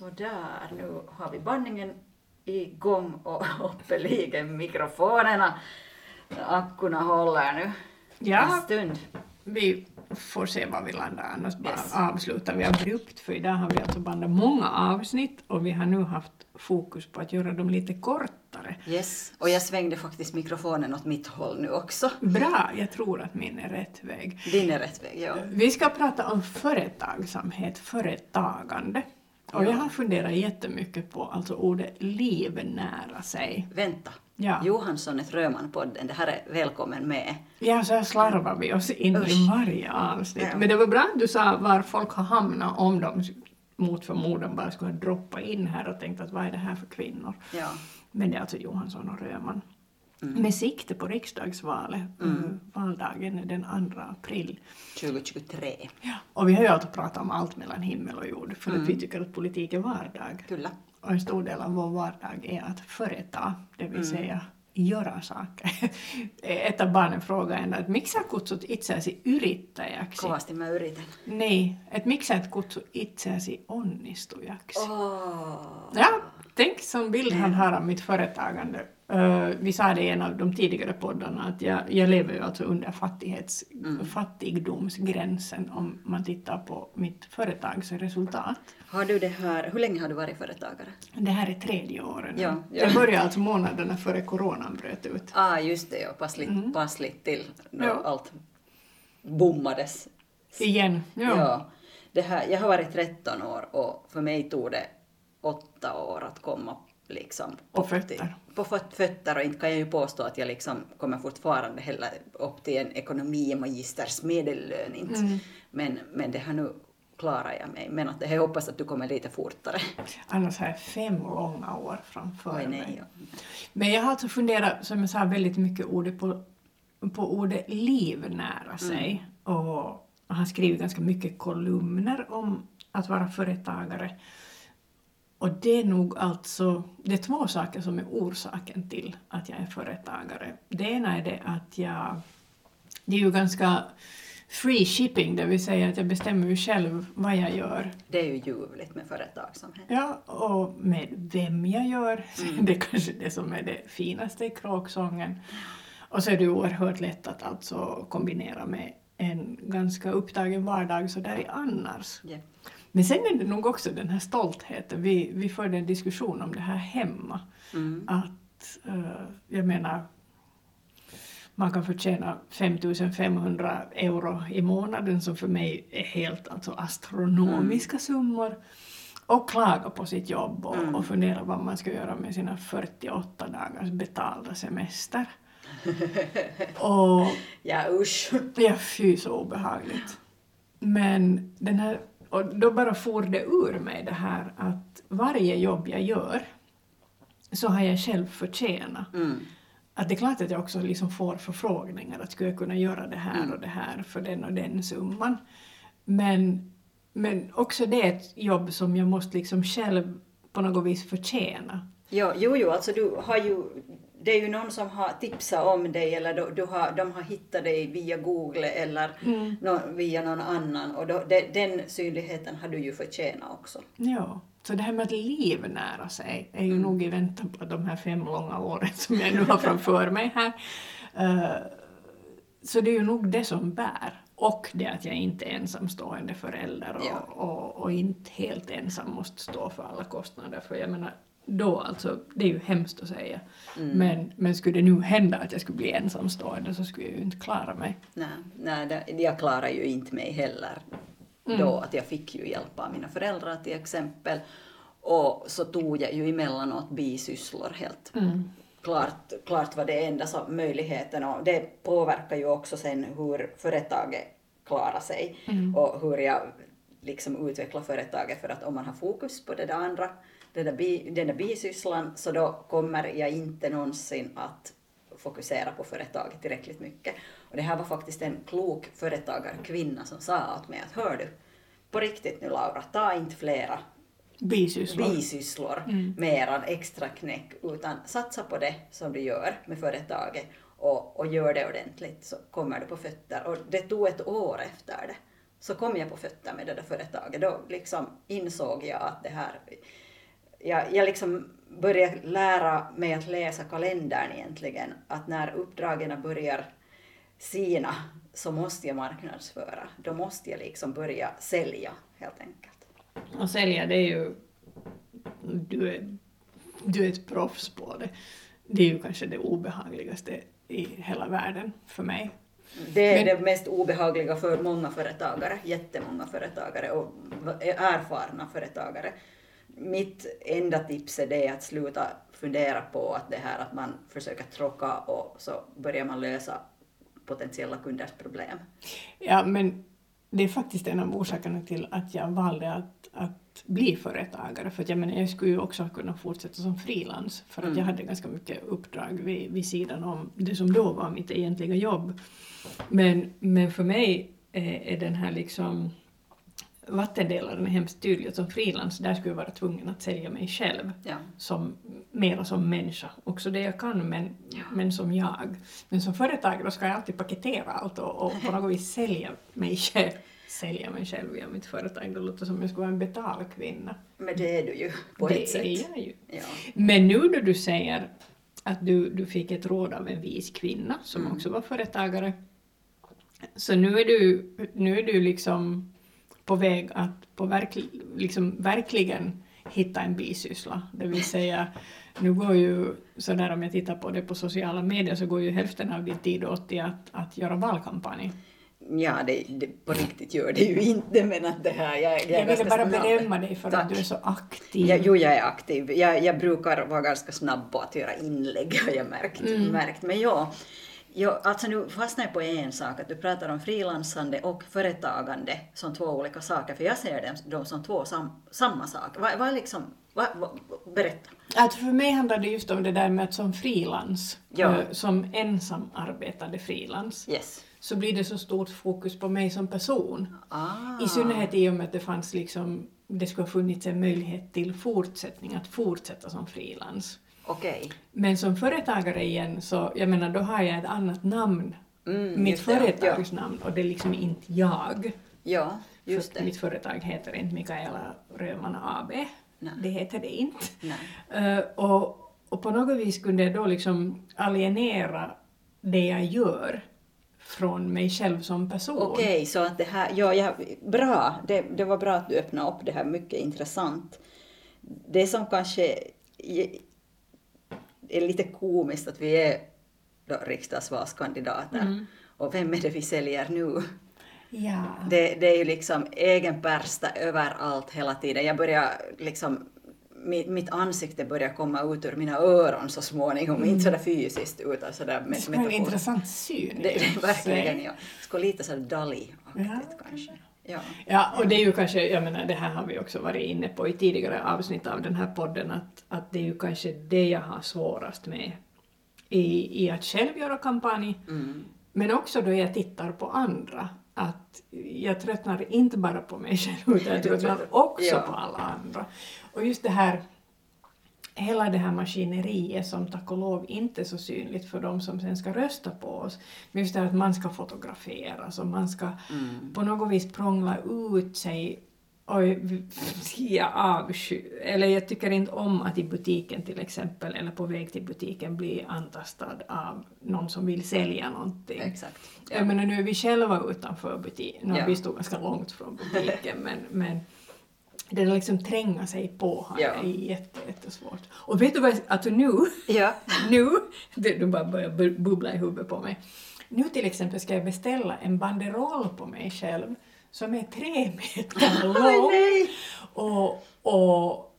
Sådär, nu har vi bandningen igång och uppeligen mikrofonerna. Akkurna håller nu Ja. en stund. Vi får se var vi landar, annars bara Yes. avslutar vi abrupt, för idag har vi alltså bandat många avsnitt och vi har nu haft fokus på att göra dem lite kortare. Yes, och jag svängde faktiskt mikrofonen åt mitt håll nu också. Bra, jag tror att min är rätt väg. Din är rätt väg, ja. Vi ska prata om företagsamhet, företagande. Och jag har funderat jättemycket på alltså ordet livnära sig. Vänta. Ja. Johansson är Röman-podden, det här är välkommen med. Ja, så här slarvar vi oss in i Usch. varje avsnitt. Ja. Men det var bra att du sa var folk har hamnat om de mot förmodan bara skulle ha droppat in här och tänkt att vad är det här för kvinnor? Ja. Men det är alltså Johansson och Röman. Mm. Med sikte på riksdagsvalet. Mm. Valdagen den 2 april. 2023. Ja. Och vi har ju alltså pratat om allt mellan himmel och jord för Mm. att vi tycker att politik är vardag. Kyllä. Och en stor del av vår vardag är att företa, det Mm. vill säga göra saker. Ett av barnen frågade en att miksi sä kutsut itseäsi yrittäjäksi? Kovasti mä yritän. Niin, että miksi sä et kutsu itseäsi onnistujaksi? Åh. Ja, tänk som bild han har av mitt företagande. Eh, vi sa det i en av de tidigare poddarna att jag, jag lever ju alltså under fattighets, fattigdomsgränsen om man tittar på mitt företags resultat. Har du det här, hur länge har du varit företagare? Det här är tredje året. Ja, ja. Jag började alltså månaderna före coronan bröt ut. Ah, just det, ja. Passligt, passligt till då Ja. allt bommades. Igen. Ja. Ja. Det här, jag har varit 13 år och för mig tog det åtta år att komma liksom På fötter. På föt- fötter och inte kan jag ju påstå att jag liksom kommer fortfarande heller upp till en ekonomimagisters medellön inte. Mm. Men, men det här nu klarar jag mig. Men att jag hoppas att du kommer lite fortare. Annars har jag fem långa år framför Oj, mig. nej, ja. Men jag har alltså funderat, som jag sa, väldigt mycket ordet på, på ordet livnära sig. Och har skrivit ganska mycket kolumner om att vara företagare. Och det är nog alltså, det är två saker som är orsaken till att jag är företagare. Det ena är det att jag, det är ju ganska free shipping, det vill säga att jag bestämmer ju själv vad jag gör. Det är ju ljuvligt med företagsamhet. Ja, och med vem jag gör. Det är kanske det som är det finaste i kråksången. Och så är det ju oerhört lätt att alltså kombinera med en ganska upptagen vardag så där i annars. Ja. Men sen är det nog också den här stoltheten. Vi, vi förde en diskussion om det här hemma. Mm. Att, eh, jag menar, man kan förtjäna 5500 euro i månaden som för mig är helt alltså astronomiska summor. Och klaga på sitt jobb och, och fundera vad man ska göra med sina 48 dagars betalda semester. och Ja, usch. Ja, fy så obehagligt. Men den här, och då bara for det ur mig det här att varje jobb jag gör så har jag själv förtjänat. Mm. Att det är klart att jag också liksom får förfrågningar att skulle jag kunna göra det här och det här för den och den summan. Men, men också det är ett jobb som jag måste liksom själv på något vis förtjäna. Jo, jo, jo, alltså du har ju, det är ju någon som har tipsat om dig eller du, du har, de har hittat dig via Google eller nå, via någon annan och då, de, den synligheten har du ju förtjänat också. Ja, så det här med att livnära sig är ju nog i väntan på de här fem långa åren som jag nu har framför mig här. Eh, så det är ju nog det som bär. Och det att jag inte är ensamstående förälder och, Ja. och, och inte helt ensam måste stå för alla kostnader. För jag menar, då alltså, det är ju hemskt att säga. Men, men skulle det nu hända att jag skulle bli ensamstående så skulle jag ju inte klara mig. Nej, nej det, jag klarar ju inte mig heller då att jag fick ju hjälp av mina föräldrar till exempel. Och så tog jag ju emellanåt bisysslor helt. Klart, klart var det enda som möjligheten och det påverkar ju också sen hur företaget klarar sig och hur jag liksom utvecklar företaget för att om man har fokus på det där andra, den där, bi, den där bisysslan så då kommer jag inte någonsin att fokusera på företaget tillräckligt mycket. Och det här var faktiskt en klok företagarkvinna som sa åt mig att hör du, på riktigt nu Laura, ta inte flera Bisysslor. bisysslor med eran extra knäck utan satsa på det som du gör med företaget och, och gör det ordentligt så kommer du på fötter. Och det tog ett år efter det så kom jag på fötter med det där företaget. Då liksom insåg jag att det här... Jag, jag liksom började lära mig att läsa kalendern egentligen, att när uppdragen börjar sina så måste jag marknadsföra. Då måste jag liksom börja sälja helt enkelt. Och sälja, det är ju... Du är, du är ett proffs på det. Det är ju kanske det obehagligaste i hela världen för mig. Det är Men, det mest obehagliga för många företagare, jättemånga företagare och erfarna företagare. Mitt enda tips är det att sluta fundera på att det här att man försöker tråka och så börjar man lösa potentiella kunders problem. Ja, men det är faktiskt en av orsakerna till att jag valde att, att bli företagare. För att jag, menar, jag skulle ju också kunna fortsätta som frilans för att mm. jag hade ganska mycket uppdrag vid, vid sidan om det som då var mitt egentliga jobb. Men, men för mig är, är den här liksom vattendelaren är hemskt tydlig. Som frilans där skulle jag vara tvungen att sälja mig själv ja. som, mera som människa. Också det jag kan men, ja. men som jag. Men som företagare ska jag alltid paketera allt och, och på något vis sälja mig själv sälja mig själv via mitt företag. Det låter som om jag skulle vara en betalkvinna. Men det är du ju på det ett sätt. Det är jag ju. Ja. Men nu då du säger att du, du fick ett råd av en vis kvinna som mm. också var företagare, så nu är du, nu är du liksom på väg att på verk, liksom verkligen hitta en bisyssla. Det vill säga, nu går ju sådär om jag tittar på det på sociala medier så går ju hälften av din tid åt till att, att göra valkampanj. Ja, det, det, på riktigt gör det ju inte, men att det här... Jag, jag, jag ville bara berömma dig för Tack. att du är så aktiv. Ja, jo, jag är aktiv. Jag, jag brukar vara ganska snabb på att göra inlägg, har jag märkt. Mm. märkt. Men ja, Jo, alltså nu fastnar jag på en sak, att du pratar om frilansande och företagande som två olika saker, för jag ser dem, dem som två sam, samma sak. Vad, vad liksom, vad, vad, berätta. Att för mig handlar det just om det där med att som frilans, ja. Eh, som ensamarbetande frilans, yes. så blir det så stort fokus på mig som person. Ah. I synnerhet i och med att det fanns liksom, det skulle ha funnits en möjlighet till fortsättning, att fortsätta som frilans. Okay. Men som företagare igen så, jag menar då har jag ett annat namn, mm, mitt företagsnamn, ja. och det är liksom inte jag. Ja, just det. Mitt företag heter inte Mikaela Röman AB. Nej. Det heter det inte. Uh, och, och på något vis kunde jag då liksom alienera det jag gör från mig själv som person. Okej, okay, så att det här, ja, ja bra, det, det var bra att du öppnade upp det här, mycket intressant. Det som kanske är lite komiskt att vi är då riksdagsvalskandidater. Mm. Och vem är det vi säljer nu? Ja. Det, det är ju liksom egen pärsta överallt hela tiden. Jag börjar liksom mitt, ansikte börjar komma ut ur mina öron så småningom, mm. inte sådär fysiskt utan sådär med Det är en intressant syn. Det, det, verkligen, ja. Skulle lite sådär Dali-aktigt ja. kanske. Ja. ja, och det är ju kanske, jag menar det här har vi också varit inne på i tidigare avsnitt av den här podden, att, att det är ju kanske det jag har svårast med i, i att själv göra kampanj, mm. men också då jag tittar på andra. Att jag tröttnar inte bara på mig själv, utan jag tröttnar också ja. på alla andra. Och just det här hela det här maskineriet som tack och lov inte är så synligt för de som sen ska rösta på oss. Men just det här att man ska fotograferas och man ska mm. på något vis prångla ut sig Oj, jag avsky, eller jag tycker inte om att i butiken till exempel, eller på väg till butiken bli antastad av någon som vill sälja någonting. Exakt. Ja. Jag menar nu är vi själva utanför butiken, ja. vi stod ganska långt från butiken men, men det liksom tränga sig på har ja. är jätte, jättesvårt. Och vet du vad, alltså nu, ja. nu, det, du bara börjar bubbla i huvudet på mig. Nu till exempel ska jag beställa en banderoll på mig själv som är tre meter lång och, och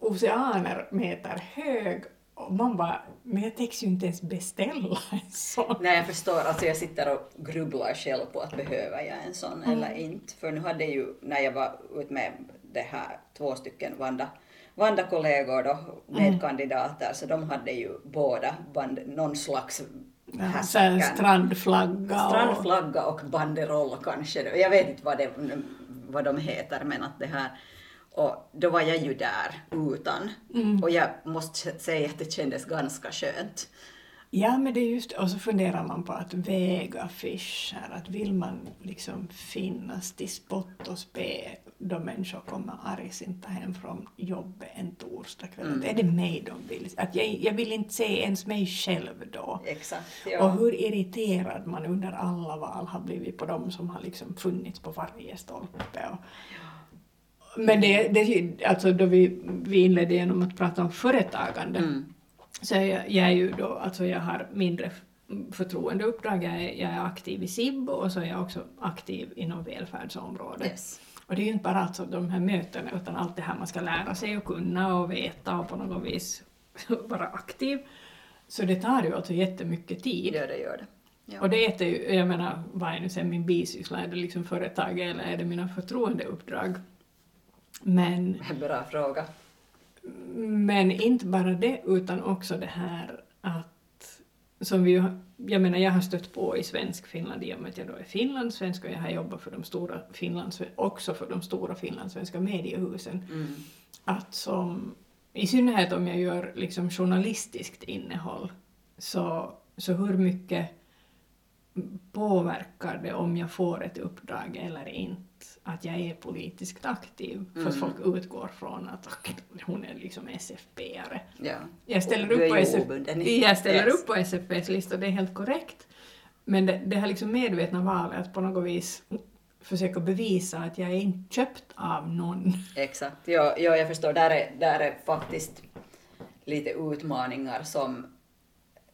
oceaner meter hög och man bara, men jag täcks ju inte ens beställa en sån. Nej, jag förstår. Alltså jag sitter och grubblar själv på att behöver jag en sån mm. eller inte. För nu hade ju, när jag var ute med det här två stycken Vanda, Vanda-kollegor då, medkandidater, mm. så de hade ju båda band, någon slags Ja, strandflagga. Strandflagga och banderoll kanske. Jag vet inte vad, det, vad de heter men att det här och då var jag ju där utan. Mm. Och jag måste säga att det kändes ganska skönt. Ja, men det är just och så funderar man på att väga affischer, att vill man liksom finnas till spott och spe då människor kommer argsinta hem från jobbet en torsdagkväll. Mm. Är det mig de vill Att jag, jag vill inte se ens mig själv då. Exakt, ja. Och hur irriterad man under alla val har blivit på dem som har liksom funnits på varje stolpe. Och, men det, det, alltså då vi, vi inledde genom att prata om företagande mm. så jag, jag är ju då, alltså jag har mindre förtroendeuppdrag, jag är, jag är aktiv i SIB och så är jag också aktiv inom välfärdsområdet. Yes. Och det är ju inte bara alltså de här mötena utan allt det här man ska lära sig och kunna och veta och på något vis vara aktiv. Så det tar ju alltså jättemycket tid. Ja, det gör det. Ja. Och det äter ju, jag menar, vad är nu sen min bisyssla, är det liksom företag eller är det mina förtroendeuppdrag? Men... Bra fråga. Men inte bara det, utan också det här att, som vi jag menar jag har stött på i svensk Finland i och med att jag då är finlandssvensk och jag har jobbat för de stora Finlands, också för de stora finlandssvenska mediehusen. Mm. Att som, i synnerhet om jag gör liksom journalistiskt innehåll, så, så hur mycket påverkar det om jag får ett uppdrag eller inte? Att jag är politiskt aktiv, för att mm. folk utgår från att hon är liksom SFP-are. Ja. Jag ställer, upp på, SF jag ställer yes. upp på SFPs lista, det är helt korrekt. Men det, det här liksom medvetna valet att på något vis försöka bevisa att jag är inte köpt av någon. Exakt, ja, ja jag förstår. Där är, där är faktiskt lite utmaningar som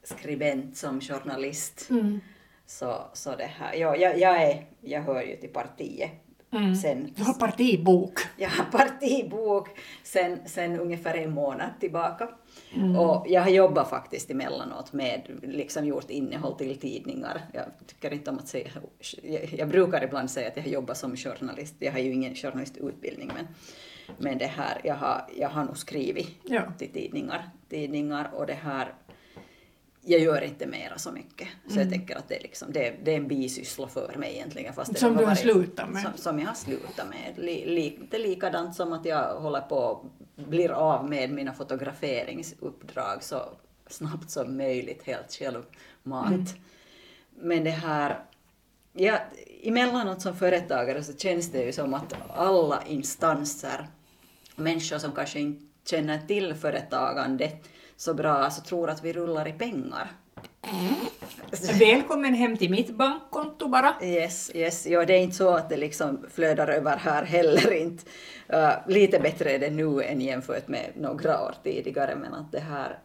skribent, som journalist. Mm. Så, så det här, ja, jag, jag, är, jag hör ju till partiet. Mm. Sen, du har partibok. Jag har partibok sen, sen ungefär en månad tillbaka. Mm. Och jag har jobbat faktiskt emellanåt med, liksom gjort innehåll till tidningar. Jag tycker inte om att säga, jag, brukar ibland säga att jag har jobbat som journalist. Jag har ju ingen journalistutbildning men, men det här, jag har, jag har nog skrivit ja. till tidningar, tidningar och det här jag gör inte mera så mycket. Så mm. jag tänker att det är, liksom, det, det är en bisyssla för mig egentligen. Fast som du har slutat med? Som, som, jag har slutat med. Lite likadant som att jag håller på blir av med mina fotograferingsuppdrag så snabbt som möjligt, helt självmant. Mm. Men det här, ja, emellanåt som företagare så känns det ju som att alla instanser, människor som kanske inte känner till företagande, så bra så tror att vi rullar i pengar. Mm. Välkommen hem till mitt bankkonto bara. Yes, yes. Ja, det är inte så att det liksom flödar över här heller inte. Uh, lite bättre är det nu än jämfört med några år tidigare, men att det här,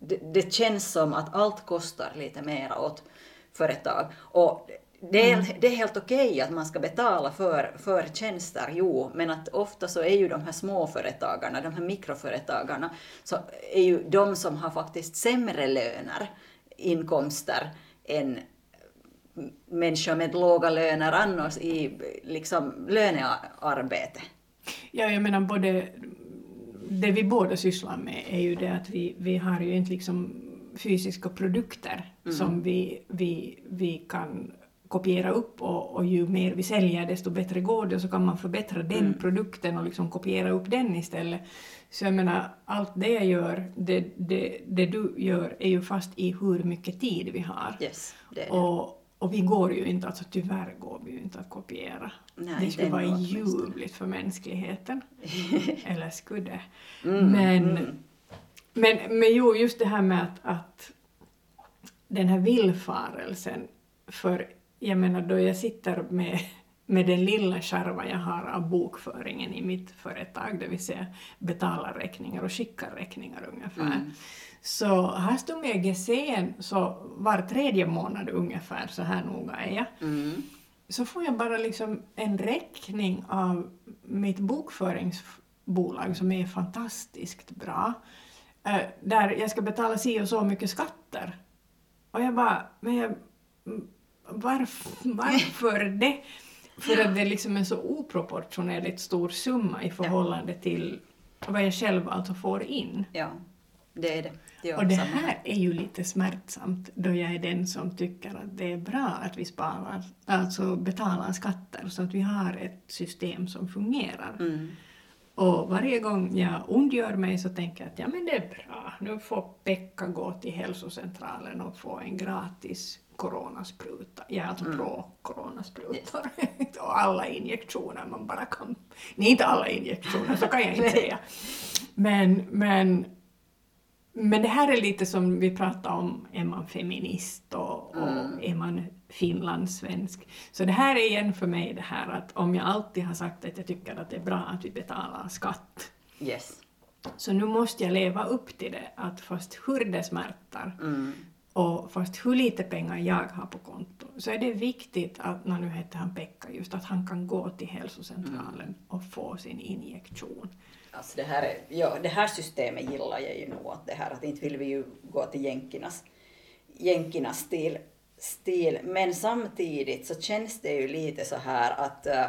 det, det känns som att allt kostar lite mera åt företag. Och det är, mm. det är helt okej okay att man ska betala för, för tjänster, jo, men att ofta så är ju de här småföretagarna, de här mikroföretagarna, så är ju de som har faktiskt sämre löner, inkomster, än människor med låga löner annars i liksom lönearbete. Ja, jag menar både det vi båda sysslar med är ju det att vi, vi har ju inte liksom fysiska produkter mm. som vi, vi, vi kan kopiera upp och, och, ju mer vi säljer desto bättre går det och så kan man förbättra den mm. produkten och liksom kopiera upp den istället. Så jag menar, allt det jag gör, det, det, det du gör är ju fast i hur mycket tid vi har. Yes, det det. Och, och vi går ju inte, alltså tyvärr går vi ju inte att kopiera. Nej, det skulle vara ljuvligt för mänskligheten. Eller skulle det. Mm, men, mm. Men, men jo, just det här med att, att den här villfarelsen för jag menar då jag sitter med, med den lilla skärva jag har av bokföringen i mitt företag, det vill säga betalar räkningar och skickar räkningar ungefär. Mm. Så här står med GCN så var tredje månad ungefär, så här noga är jag. Mm. Så får jag bara liksom en räkning av mitt bokföringsbolag som är fantastiskt bra. Äh, där jag ska betala si och så mycket skatter. Och jag bara, men jag, varför, varför det? För att det är liksom en så oproportionerligt stor summa i förhållande ja. till vad jag själv alltså får in. Ja, det är det. det och det här är ju lite smärtsamt då jag är den som tycker att det är bra att vi sparar, alltså betalar skatter så att vi har ett system som fungerar. Mm. Och varje gång jag ondgör mig så tänker jag att ja men det är bra, nu får Pekka gå till hälsocentralen och få en gratis coronaspruta. Jag är alltså Mm. pro coronasprutor. och alla injektioner man bara kan. Nej, inte alla injektioner, så kan jag inte säga. Men, men, men det här är lite som vi pratade om, är man feminist och, och Mm. är man finlandssvensk? Så det här är igen för mig det här att om jag alltid har sagt att jag tycker att det är bra att vi betalar skatt, Yes. så nu måste jag leva upp till det, att fast hur det smärtar Mm. Och fast hur lite pengar jag har på konto så är det viktigt att, när nu heter han Pekka just, att han kan gå till hälsocentralen och få sin injektion. Alltså det, här är, ja, det här systemet gillar jag ju nog. Att det här att inte vill vi ju gå till jänkernas, jänkernas stil, stil. Men samtidigt så känns det ju lite så här att eh,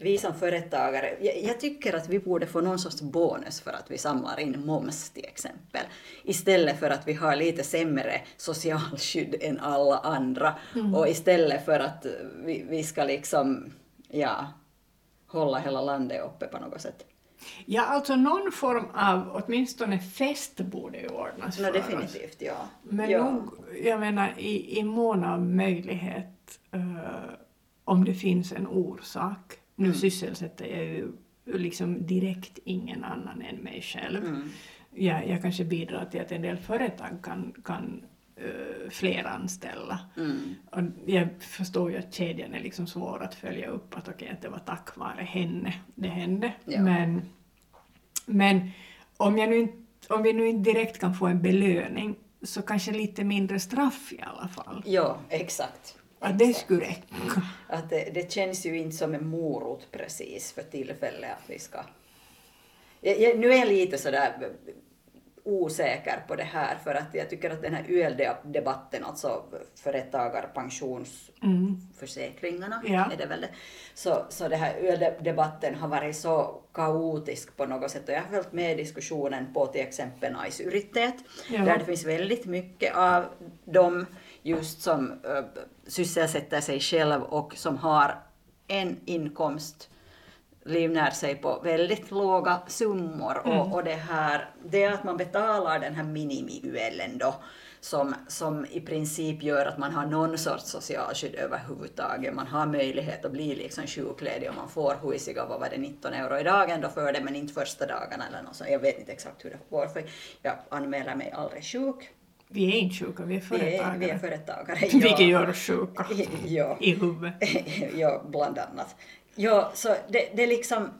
vi som företagare, jag, jag tycker att vi borde få någon sorts bonus för att vi samlar in moms till exempel. Istället för att vi har lite sämre socialskydd än alla andra. Och istället för att vi, vi ska liksom, ja, hålla hela landet uppe på något sätt. Ja, alltså någon form av, åtminstone fest borde ju ordnas No, för oss. definitivt, ja. Men ja. nog, jag menar i, i mån av möjlighet, eh, om det finns en orsak, nu Mm. sysselsätter jag ju liksom direkt ingen annan än mig själv. Mm. Jag, jag kanske bidrar till att en del företag kan, kan uh, fler anställa. Mm. Och jag förstår ju att kedjan är liksom svår att följa upp, att okej, att det var tack vare henne det hände. Ja. Men, men om, jag nu, inte- om vi nu inte direkt kan få en belöning, så kanske lite mindre straff i alla fall. Ja, exakt. Att det skulle räcka. Att det, det känns ju inte som en morot precis för tillfället att vi ska... Jag, jag, nu är jag lite sådär osäker på det här för att jag tycker att den här YL-debatten, alltså företagarpensionsförsäkringarna, Mm. Ja. är det väl det? Så, så det här YL-debatten har varit så kaotisk på något sätt och jag har följt med diskussionen på till exempel Naisyrittäjät Ja. där det finns väldigt mycket av dem just som uh, sysselsätter sig själv och som har en inkomst livnär sig på väldigt låga summor Mm. och, och det här, det att man betalar den här minimi-ULen då som, som i princip gör att man har någon sorts socialskydd överhuvudtaget. Man har möjlighet att bli liksom sjukledig och man får huisiga, vad var det, 19 euro i dagen då för det, men inte första dagarna eller något sånt. Jag vet inte exakt hur det går för jag anmäler mig aldrig sjuk. Vi är inte sjuka, vi är företagare. vi är företagare. Vilket gör oss sjuka ja. i huvudet. ja, bland annat. Ja, så det, det liksom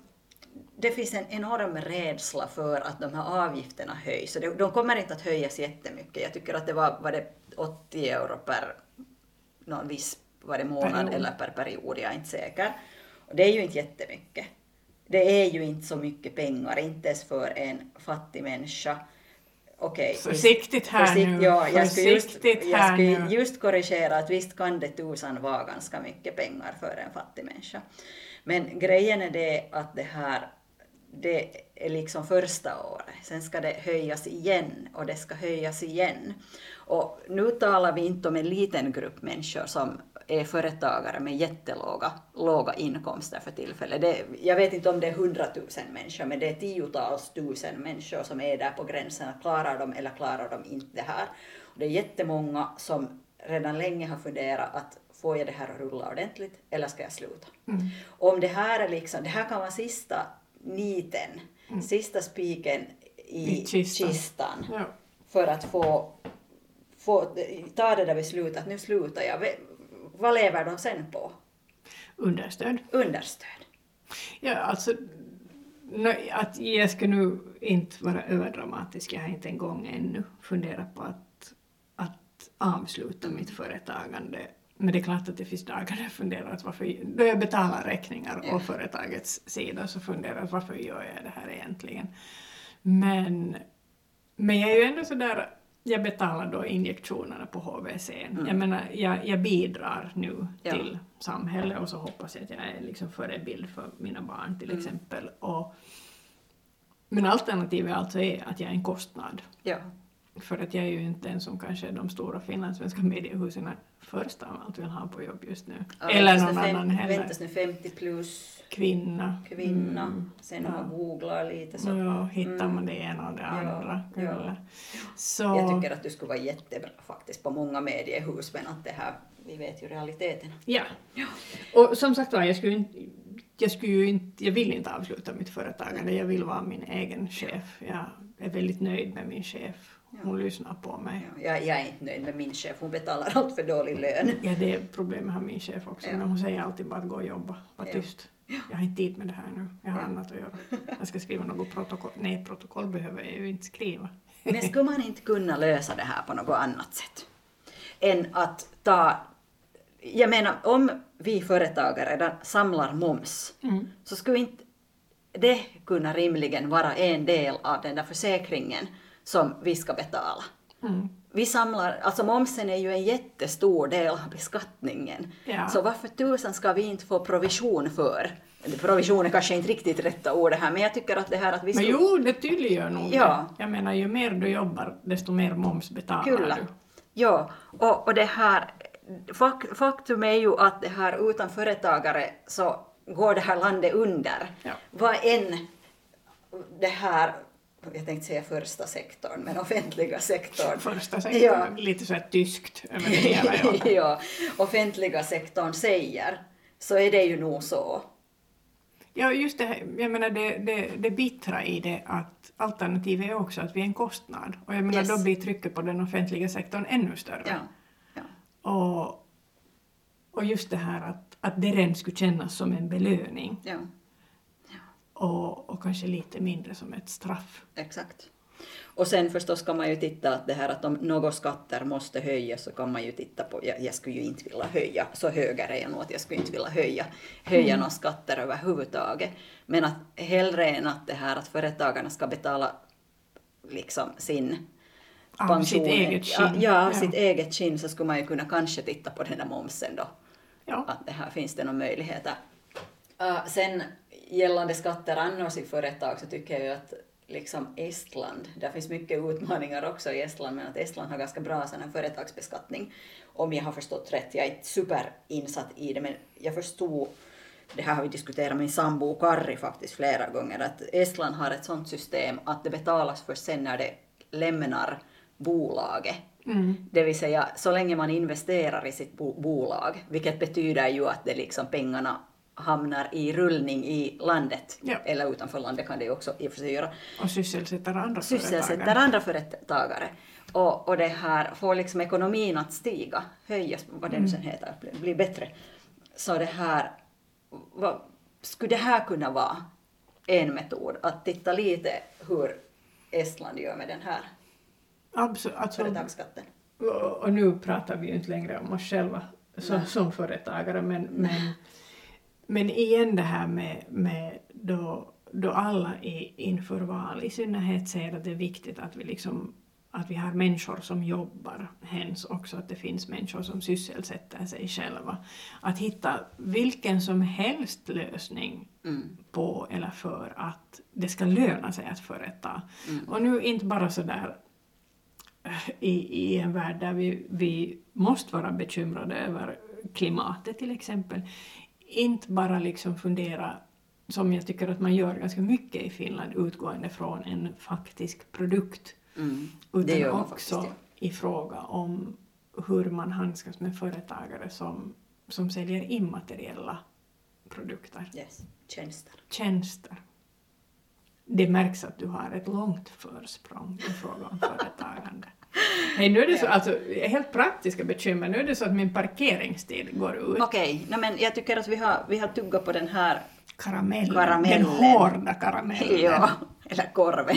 det finns en enorm rädsla för att de här avgifterna höjs. Så de kommer inte att höjas jättemycket. Jag tycker att det var, var det 80 euro per någon viss var det månad Period. eller per period, jag är inte säker. Och det är ju inte jättemycket. Det är ju inte så mycket pengar, inte ens för en fattig människa. Okej. visst- Försiktigt här försikt- nu. Ja, jag skulle, just, jag skulle just korrigera att visst kan det tusan vara ganska mycket pengar för en fattig människa. Men grejen är det att det här det är liksom första året, sen ska det höjas igen och det ska höjas igen. Och nu talar vi inte om en liten grupp människor som är företagare med jättelåga låga inkomster för tillfället. Det, jag vet inte om det är hundratusen människor, men det är tiotals tusen människor som är där på gränsen. Klarar de eller klarar de inte det här? Och det är jättemånga som redan länge har funderat att får jag det här att rulla ordentligt eller ska jag sluta? Mm. Om det här är liksom, det här kan vara sista niten, sista spiken i, Mm. I kistan. kistan Ja. för att få, få ta det där beslutet att nu slutar jag. Vad lever de sen på? Understöd. Understöd. Ja, alltså, att jag ska nu inte vara överdramatisk, jag har inte en gång ännu funderat på att, att avsluta mitt företagande. Men det är klart att det finns dagar där jag funderar att varför, då jag betalar räkningar Ja. på företagets sida så funderar jag varför gör jag det här egentligen? Men, men jag är ju ändå sådär, jag betalar då injektionerna på HVC. Jag menar, jag, jag bidrar nu Ja. till samhället och så hoppas jag att jag är liksom förebild för mina barn till exempel. Och, men alternativet alltså är att jag är en kostnad. Ja. För att jag är ju inte en som kanske de stora finlandssvenska mediehusen först av allt vill ha på jobb just nu. Ja, Eller någon fem- annan heller. Väntas nu 50 plus Kvinna. kvinna. Mm. Sen om man googlar lite så. Ja, hittar Mm. man det ena och det Ja, andra. ja. Eller. Så, Jag tycker att du skulle vara jättebra faktiskt på många mediehus men att det här, vi vet ju realiteterna. Ja. Och som sagt var, jag skulle inte jag, skulle ju inte, jag vill inte avsluta mitt företagande, jag vill vara min egen chef. Jag är väldigt nöjd med min chef. Hon lyssnar på mig. Ja, jag, jag är inte nöjd med min chef, hon betalar allt för dålig lön. Ja, det är problemet har min chef också, Ja. men hon säger alltid bara att gå och jobba, var Ja. tyst. Jag har inte tid med det här nu, jag har Ja. annat att göra. Jag ska skriva något protokoll. Nej, protokoll behöver jag ju inte skriva. Men skulle man inte kunna lösa det här på något annat sätt? Än att ta... Jag menar, om vi företagare redan samlar moms, Mm. så skulle inte det kunna rimligen vara en del av den där försäkringen som vi ska betala. Mm. Vi samlar, alltså momsen är ju en jättestor del av beskattningen. Ja. Så varför tusan ska vi inte få provision för? Provision är kanske inte riktigt rätta ordet här, men jag tycker att det här att vi Men skulle... jo, det tydliggör nog Ja. det. Jag menar, ju mer du jobbar, desto mer moms betalar Kyllä. du. Ja, och, och det här, fak, faktum är ju att det här utan företagare så går det här landet under. Ja. Vad än det här, jag tänkte säga första sektorn, men offentliga sektorn. Första sektorn, Ja. lite så här tyskt över det hela. Ja. ja, offentliga sektorn säger, så är det ju nog så. Ja, just det, här, jag menar det, det, det bittra i det att alternativet är också att vi är en kostnad. Och jag menar Yes. då blir trycket på den offentliga sektorn ännu större. Ja. ja. Och, och just det här att, att det redan skulle kännas som en belöning ja. Och, och kanske lite mindre som ett straff. Exakt. Och sen förstås kan man ju titta att det här att om några skatter måste höjas så kan man ju titta på, jag, jag skulle ju inte vilja höja, så höger är jag nog att jag skulle inte vilja höja, höja några skatter överhuvudtaget. Men att hellre än att det här att företagarna ska betala liksom sin Av sitt eget ja, skinn. ja, av Ja. sitt eget skinn så skulle man ju kunna kanske titta på den där momsen då Ja. att det här finns det några möjligheter. Uh, sen gällande skatter annars i företag så tycker jag ju att liksom Estland, där finns mycket utmaningar också i Estland, men att Estland har ganska bra sån här företagsbeskattning. Om jag har förstått rätt, jag är inte superinsatt i det, men jag förstod, det här har vi diskuterat med min sambo Karri faktiskt flera gånger, att Estland har ett sånt system att det betalas först sen när det lämnar bolaget. Mm. Det vill säga så länge man investerar i sitt bo- bolag, vilket betyder ju att det liksom pengarna hamnar i rullning i landet, Ja. eller utanför landet kan det ju också i och för sig göra, Och sysselsätter andra sysselsätter företagare. andra företagare. Och, och det här får liksom ekonomin att stiga, höjas, vad det nu sen heter, bli, bli bättre. Så det här, vad, skulle det här kunna vara en metod, att titta lite hur Estland gör med den här Absolut. Alltså, företagsskatten? och nu pratar vi ju inte längre om oss själva som, som företagare, men, men, men igen det här med, med då, då alla i, inför val i synnerhet säger att det är viktigt att vi liksom att vi har människor som jobbar, hens också att det finns människor som sysselsätter sig själva. Att hitta vilken som helst lösning Mm. på eller för att det ska löna sig att företa. Mm. Och nu inte bara sådär eh, i, i en värld där vi, vi måste vara bekymrade över klimatet till exempel. Inte bara liksom fundera, som jag tycker att man gör ganska mycket i Finland, utgående från en faktisk produkt. Mm. Utan också faktiskt, i fråga om hur man handskas med företagare som, som säljer immateriella produkter, Yes. Tjänster. tjänster. Det märks att du har ett långt försprång i fråga om företagande. Nej, nu är det så, alltså, helt praktiska bekymmer. Nu är det så att min parkeringstid går ut. Okej, nej men jag tycker att vi har, vi har tuggat på den här, Karamellen, Karamellen. den hårda karamellen. ja, eller korven.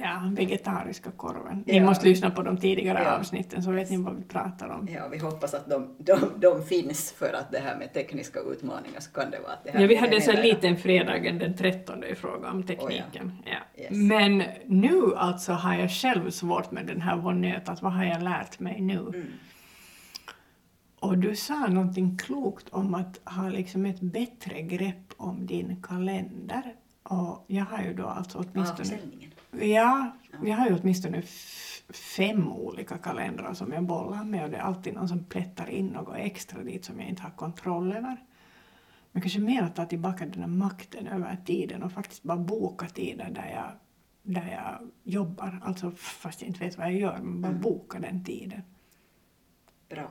Ja, vegetariska korven. Ja. Ni måste lyssna på de tidigare Ja. avsnitten så vet ni vad vi pratar om. Ja, vi hoppas att de, de, de finns för att det här med tekniska utmaningar så kan det vara att det här Ja, vi hade så händer. liten fredagen den 13 i fråga om tekniken. Ja. Yes. Men nu alltså har jag själv svårt med den här vånnöt, att vad har jag lärt mig nu? Mm. Och du sa någonting klokt om att ha liksom ett bättre grepp om din kalender. Och jag har ju då alltså åtminstone... Avsändningen. Ja, jag har ju åtminstone fem olika kalendrar som jag bollar med och det är alltid någon som plättar in något extra dit som jag inte har kontroll över. Men kanske mer att ta tillbaka den här makten över tiden och faktiskt bara boka tider där jag, där jag jobbar. Alltså fast jag inte vet vad jag gör, men bara boka den tiden. Bra.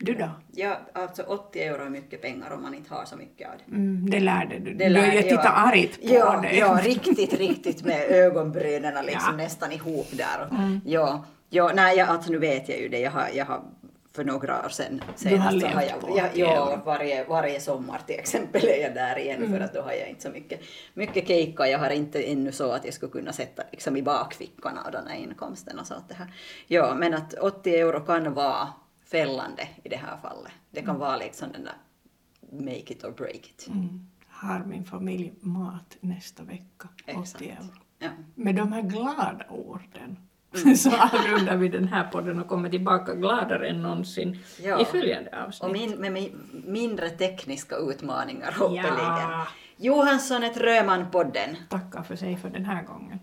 Du då? Ja, alltså 80 euro är mycket pengar om man inte har så mycket av det. Mm, det lärde du. Det du lär- jag tittar ja. argt på ja, dig. Ja, riktigt, riktigt med ögonbrynen liksom Ja. nästan ihop där. Och, Mm. Ja, ja, nej, jag, alltså nu vet jag ju det. Jag har, jag har för några år sedan Du har senast så har levt jag, på jag, 80 ja, varje, varje sommar till exempel är jag där igen Mm. för att då har jag inte så mycket, mycket keikka. Jag har inte ännu så att jag skulle kunna sätta liksom i bakfickan av den här inkomsten och så att det här. Ja, men att 80 euro kan vara fällande i det här fallet. Det kan vara liksom den där make it or break it. Mm. Har min familj mat nästa vecka? 80 Exakt. euro. Ja. Med de här glada orden Mm. Så avrundar vi den här podden och kommer tillbaka gladare än någonsin Ja. i följande avsnitt. Och min, med mi- mindre tekniska utmaningar hoppeligen. Ja. Johansson ett Röman-podden. Tackar för sig för den här gången.